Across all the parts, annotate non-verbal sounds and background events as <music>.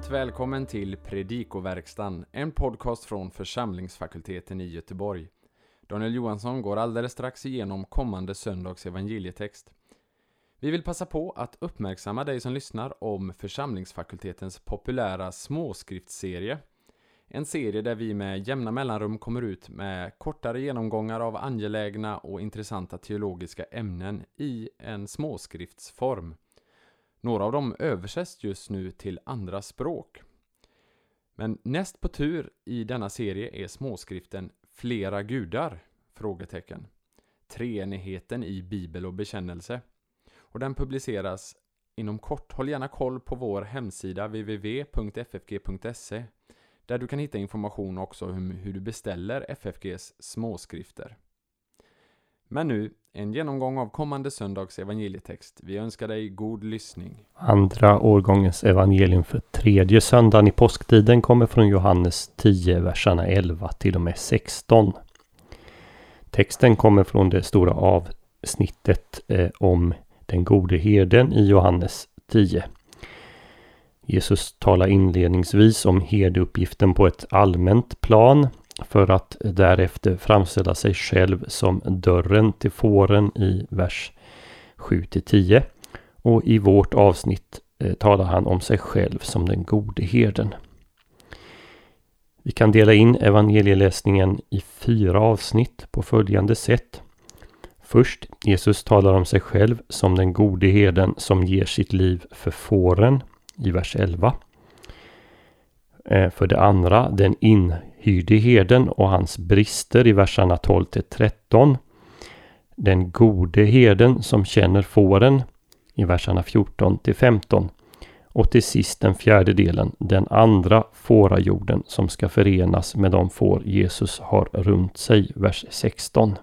Varmt välkommen till Predikoverkstan, en podcast från församlingsfakulteten i Göteborg. Daniel Johansson går alldeles strax igenom kommande söndags evangelietext. Vi vill passa på att uppmärksamma dig som lyssnar om församlingsfakultetens populära småskriftsserie. En serie där vi med jämna mellanrum kommer ut med kortare genomgångar av angelägna och intressanta teologiska ämnen i en småskriftsform. Några av dem översätts just nu till andra språk. Men näst på tur i denna serie är småskriften Flera gudar? Frågetecken. Treenigheten i bibel och bekännelse. Och den publiceras inom kort. Håll gärna koll på vår hemsida www.ffg.se där du kan hitta information också om hur du beställer FFGs småskrifter. Men nu, en genomgång av kommande söndags evangelietext. Vi önskar dig god lyssning. Andra årgångens evangelium för tredje söndagen i påsktiden kommer från Johannes 10, verserna 11 till och med 16. Texten kommer från det stora avsnittet eh, om den gode herden i Johannes 10. Jesus talar inledningsvis om herdeuppgiften på ett allmänt plan för att därefter framställa sig själv som dörren till fåren i vers 7 10. Och i vårt avsnitt eh, talar han om sig själv som den gode herden. Vi kan dela in evangelieläsningen i fyra avsnitt på följande sätt. Först, Jesus talar om sig själv som den gode herden som ger sitt liv för fåren i vers 11. Eh, för det andra, den inhyrde herden och hans brister i verserna 12 till 13. Den gode herden som känner fåren i verserna 14 till 15. Och till sist den fjärde delen, den andra fårajorden som ska förenas med de får Jesus har runt sig, vers 16.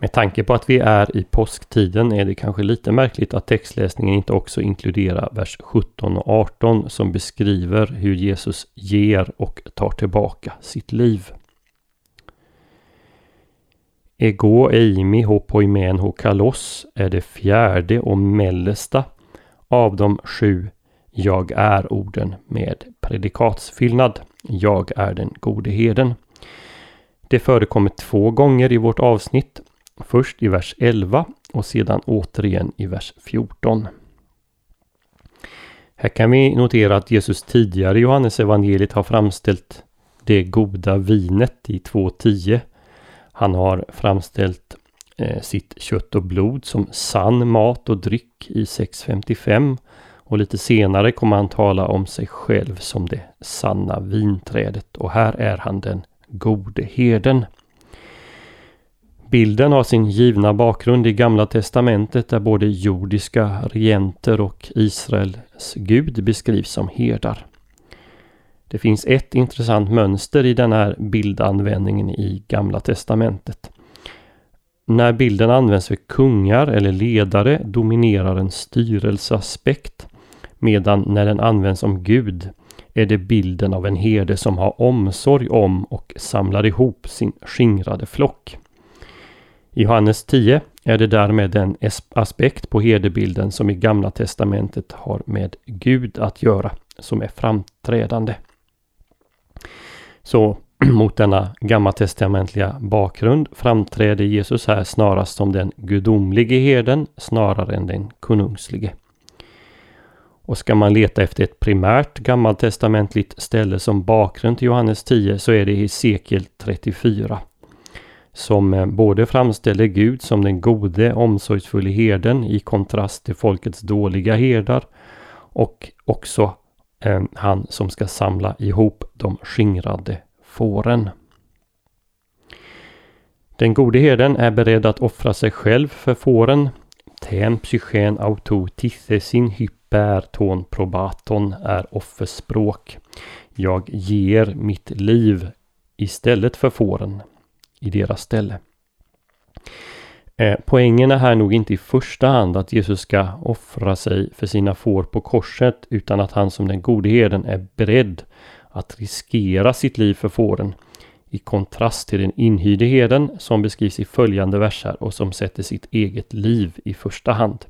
Med tanke på att vi är i påsktiden är det kanske lite märkligt att textläsningen inte också inkluderar vers 17 och 18 som beskriver hur Jesus ger och tar tillbaka sitt liv. Ego eimi ho poimen ho kalos är det fjärde och mellersta av de sju Jag är-orden med predikatsfyllnad. Jag är den gode heden. Det förekommer två gånger i vårt avsnitt Först i vers 11 och sedan återigen i vers 14. Här kan vi notera att Jesus tidigare i Johannes evangeliet har framställt det goda vinet i 2.10. Han har framställt eh, sitt kött och blod som sann mat och dryck i 6.55. Och lite senare kommer han tala om sig själv som det sanna vinträdet. Och här är han den gode herden. Bilden har sin givna bakgrund i Gamla Testamentet där både jordiska regenter och Israels Gud beskrivs som herdar. Det finns ett intressant mönster i den här bildanvändningen i Gamla Testamentet. När bilden används för kungar eller ledare dominerar en styrelseaspekt medan när den används om Gud är det bilden av en herde som har omsorg om och samlar ihop sin skingrade flock. I Johannes 10 är det därmed en aspekt på herdebilden som i Gamla Testamentet har med Gud att göra, som är framträdande. Så <clears throat> mot denna gammaltestamentliga bakgrund framträder Jesus här snarast som den gudomlige herden snarare än den konungslige. Och ska man leta efter ett primärt gammaltestamentligt ställe som bakgrund till Johannes 10 så är det i Hesekiel 34 som eh, både framställer Gud som den gode omsorgsfulle herden i kontrast till folkets dåliga herdar och också eh, han som ska samla ihop de skingrade fåren. Den gode herden är beredd att offra sig själv för fåren. Tem psychen auto tithesin hyper ton probaton är offerspråk. Jag ger mitt liv istället för fåren i deras ställe. Eh, poängen är här nog inte i första hand att Jesus ska offra sig för sina får på korset utan att han som den gode herden är beredd att riskera sitt liv för fåren i kontrast till den inhyrde herden som beskrivs i följande verser och som sätter sitt eget liv i första hand.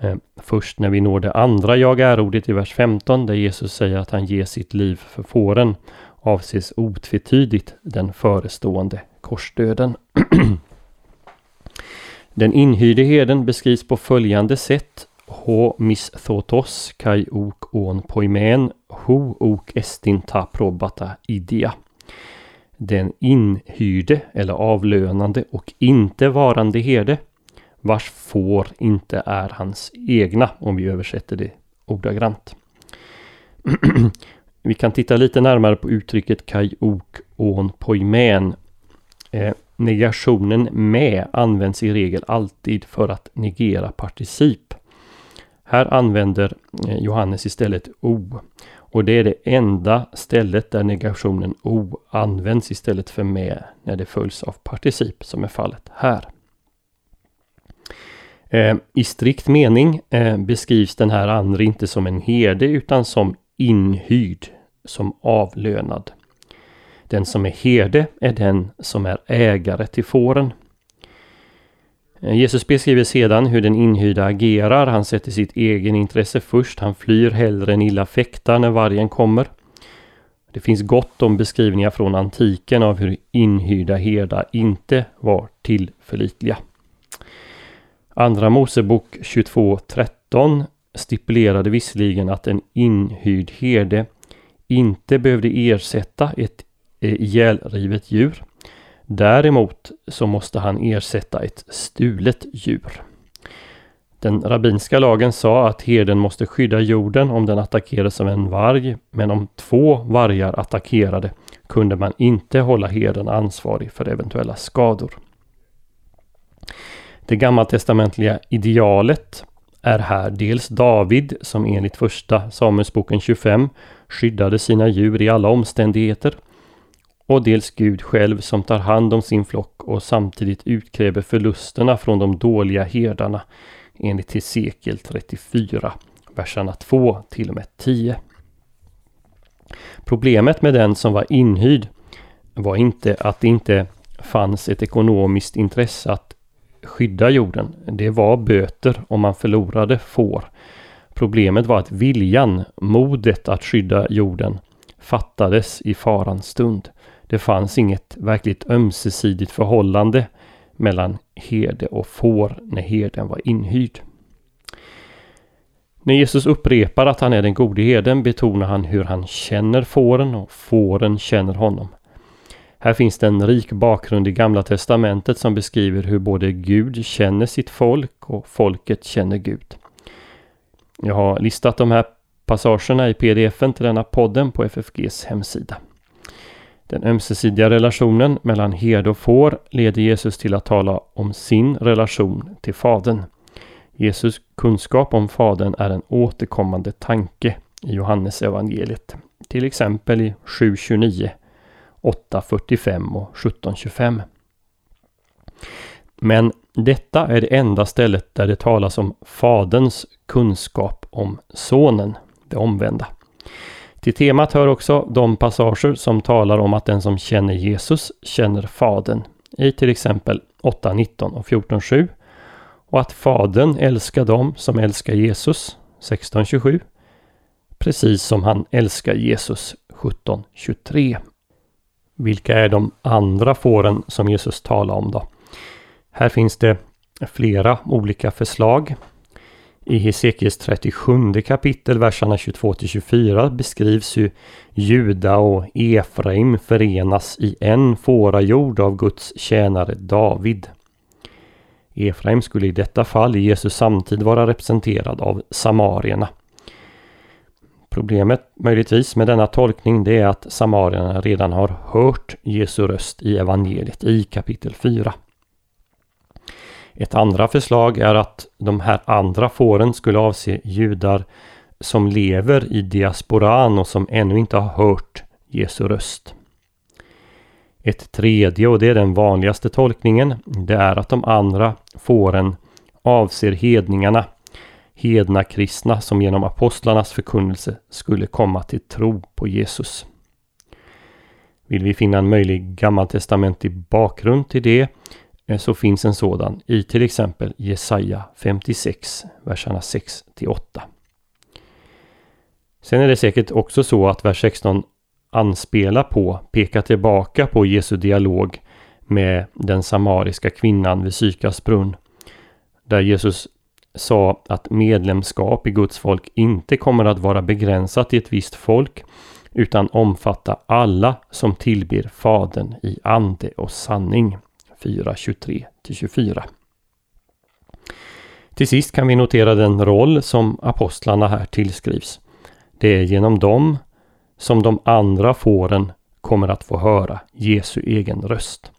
Eh, först när vi når det andra jag är-ordet i vers 15 där Jesus säger att han ger sitt liv för fåren avses otvetydigt den förestående korsdöden. <clears throat> den inhyrde herden beskrivs på följande sätt. Ho misthotos kai ok on poimen ho ok estin ta probata idia. Den inhyrde eller avlönande och inte varande herde vars får inte är hans egna om vi översätter det ordagrant. <clears throat> vi kan titta lite närmare på uttrycket kaj, ok on poimen. Eh, negationen med används i regel alltid för att negera particip. Här använder eh, Johannes istället o. Och det är det enda stället där negationen o används istället för med när det följs av particip som är fallet här. Eh, I strikt mening eh, beskrivs den här andre inte som en herde utan som inhyrd, som avlönad. Den som är herde är den som är ägare till fåren. Eh, Jesus beskriver sedan hur den inhyrda agerar. Han sätter sitt egen intresse först. Han flyr hellre än illa fäktar när vargen kommer. Det finns gott om beskrivningar från antiken av hur inhyrda herdar inte var tillförlitliga. Andra Mosebok 22.13 stipulerade visserligen att en inhyrd herde inte behövde ersätta ett eh, ihjälrivet djur. Däremot så måste han ersätta ett stulet djur. Den rabbinska lagen sa att herden måste skydda jorden om den attackerades av en varg, men om två vargar attackerade kunde man inte hålla herden ansvarig för eventuella skador. Det gammaltestamentliga idealet är här dels David som enligt första Samuelsboken 25 skyddade sina djur i alla omständigheter och dels Gud själv som tar hand om sin flock och samtidigt utkräver förlusterna från de dåliga herdarna enligt Hesekiel 34, verserna 2 till och med 10. Problemet med den som var inhyrd var inte att det inte fanns ett ekonomiskt intresse att skydda jorden. Det var böter om man förlorade får. Problemet var att viljan, modet att skydda jorden fattades i farans stund. Det fanns inget verkligt ömsesidigt förhållande mellan herde och får när herden var inhyrd. När Jesus upprepar att han är den gode herden betonar han hur han känner fåren och fåren känner honom. Här finns det en rik bakgrund i Gamla Testamentet som beskriver hur både Gud känner sitt folk och folket känner Gud. Jag har listat de här passagerna i pdf-en till denna podden på FFGs hemsida. Den ömsesidiga relationen mellan herde och får leder Jesus till att tala om sin relation till Fadern. Jesus kunskap om Fadern är en återkommande tanke i Johannes evangeliet. Till exempel i 7.29 8.45 och 17.25. Men detta är det enda stället där det talas om Faderns kunskap om Sonen, det omvända. Till temat hör också de passager som talar om att den som känner Jesus känner Fadern i till exempel 8.19 och 14.7 och att Fadern älskar dem som älskar Jesus 16.27 precis som han älskar Jesus 17.23. Vilka är de andra fåren som Jesus talar om då? Här finns det flera olika förslag. I Hesekiels 37 kapitel, verserna 22 24 beskrivs hur Juda och Efraim förenas i en fårajord av Guds tjänare David. Efraim skulle i detta fall i Jesus samtid vara representerad av samarierna. Problemet möjligtvis med denna tolkning det är att samarierna redan har hört Jesu röst i evangeliet i kapitel 4. Ett andra förslag är att de här andra fåren skulle avse judar som lever i diasporan och som ännu inte har hört Jesu röst. Ett tredje, och det är den vanligaste tolkningen, det är att de andra fåren avser hedningarna hedna kristna som genom apostlarnas förkunnelse skulle komma till tro på Jesus. Vill vi finna en möjlig gammaltestamentlig bakgrund till det eh, så finns en sådan i till exempel Jesaja 56, verserna 6 till 8. Sen är det säkert också så att vers 16 anspelar på, pekar tillbaka på Jesu dialog med den samariska kvinnan vid Sykars brunn. Där Jesus sa att medlemskap i Guds folk inte kommer att vara begränsat till ett visst folk utan omfatta alla som tillber Fadern i ande och sanning. 4.23-24. Till sist kan vi notera den roll som apostlarna här tillskrivs. Det är genom dem som de andra fåren kommer att få höra Jesu egen röst.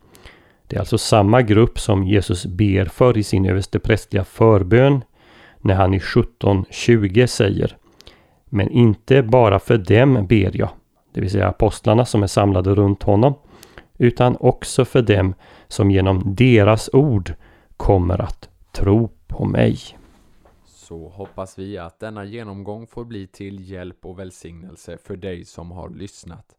Det är alltså samma grupp som Jesus ber för i sin översteprästliga förbön när han i 17.20 säger Men inte bara för dem ber jag, det vill säga apostlarna som är samlade runt honom, utan också för dem som genom deras ord kommer att tro på mig. Så hoppas vi att denna genomgång får bli till hjälp och välsignelse för dig som har lyssnat.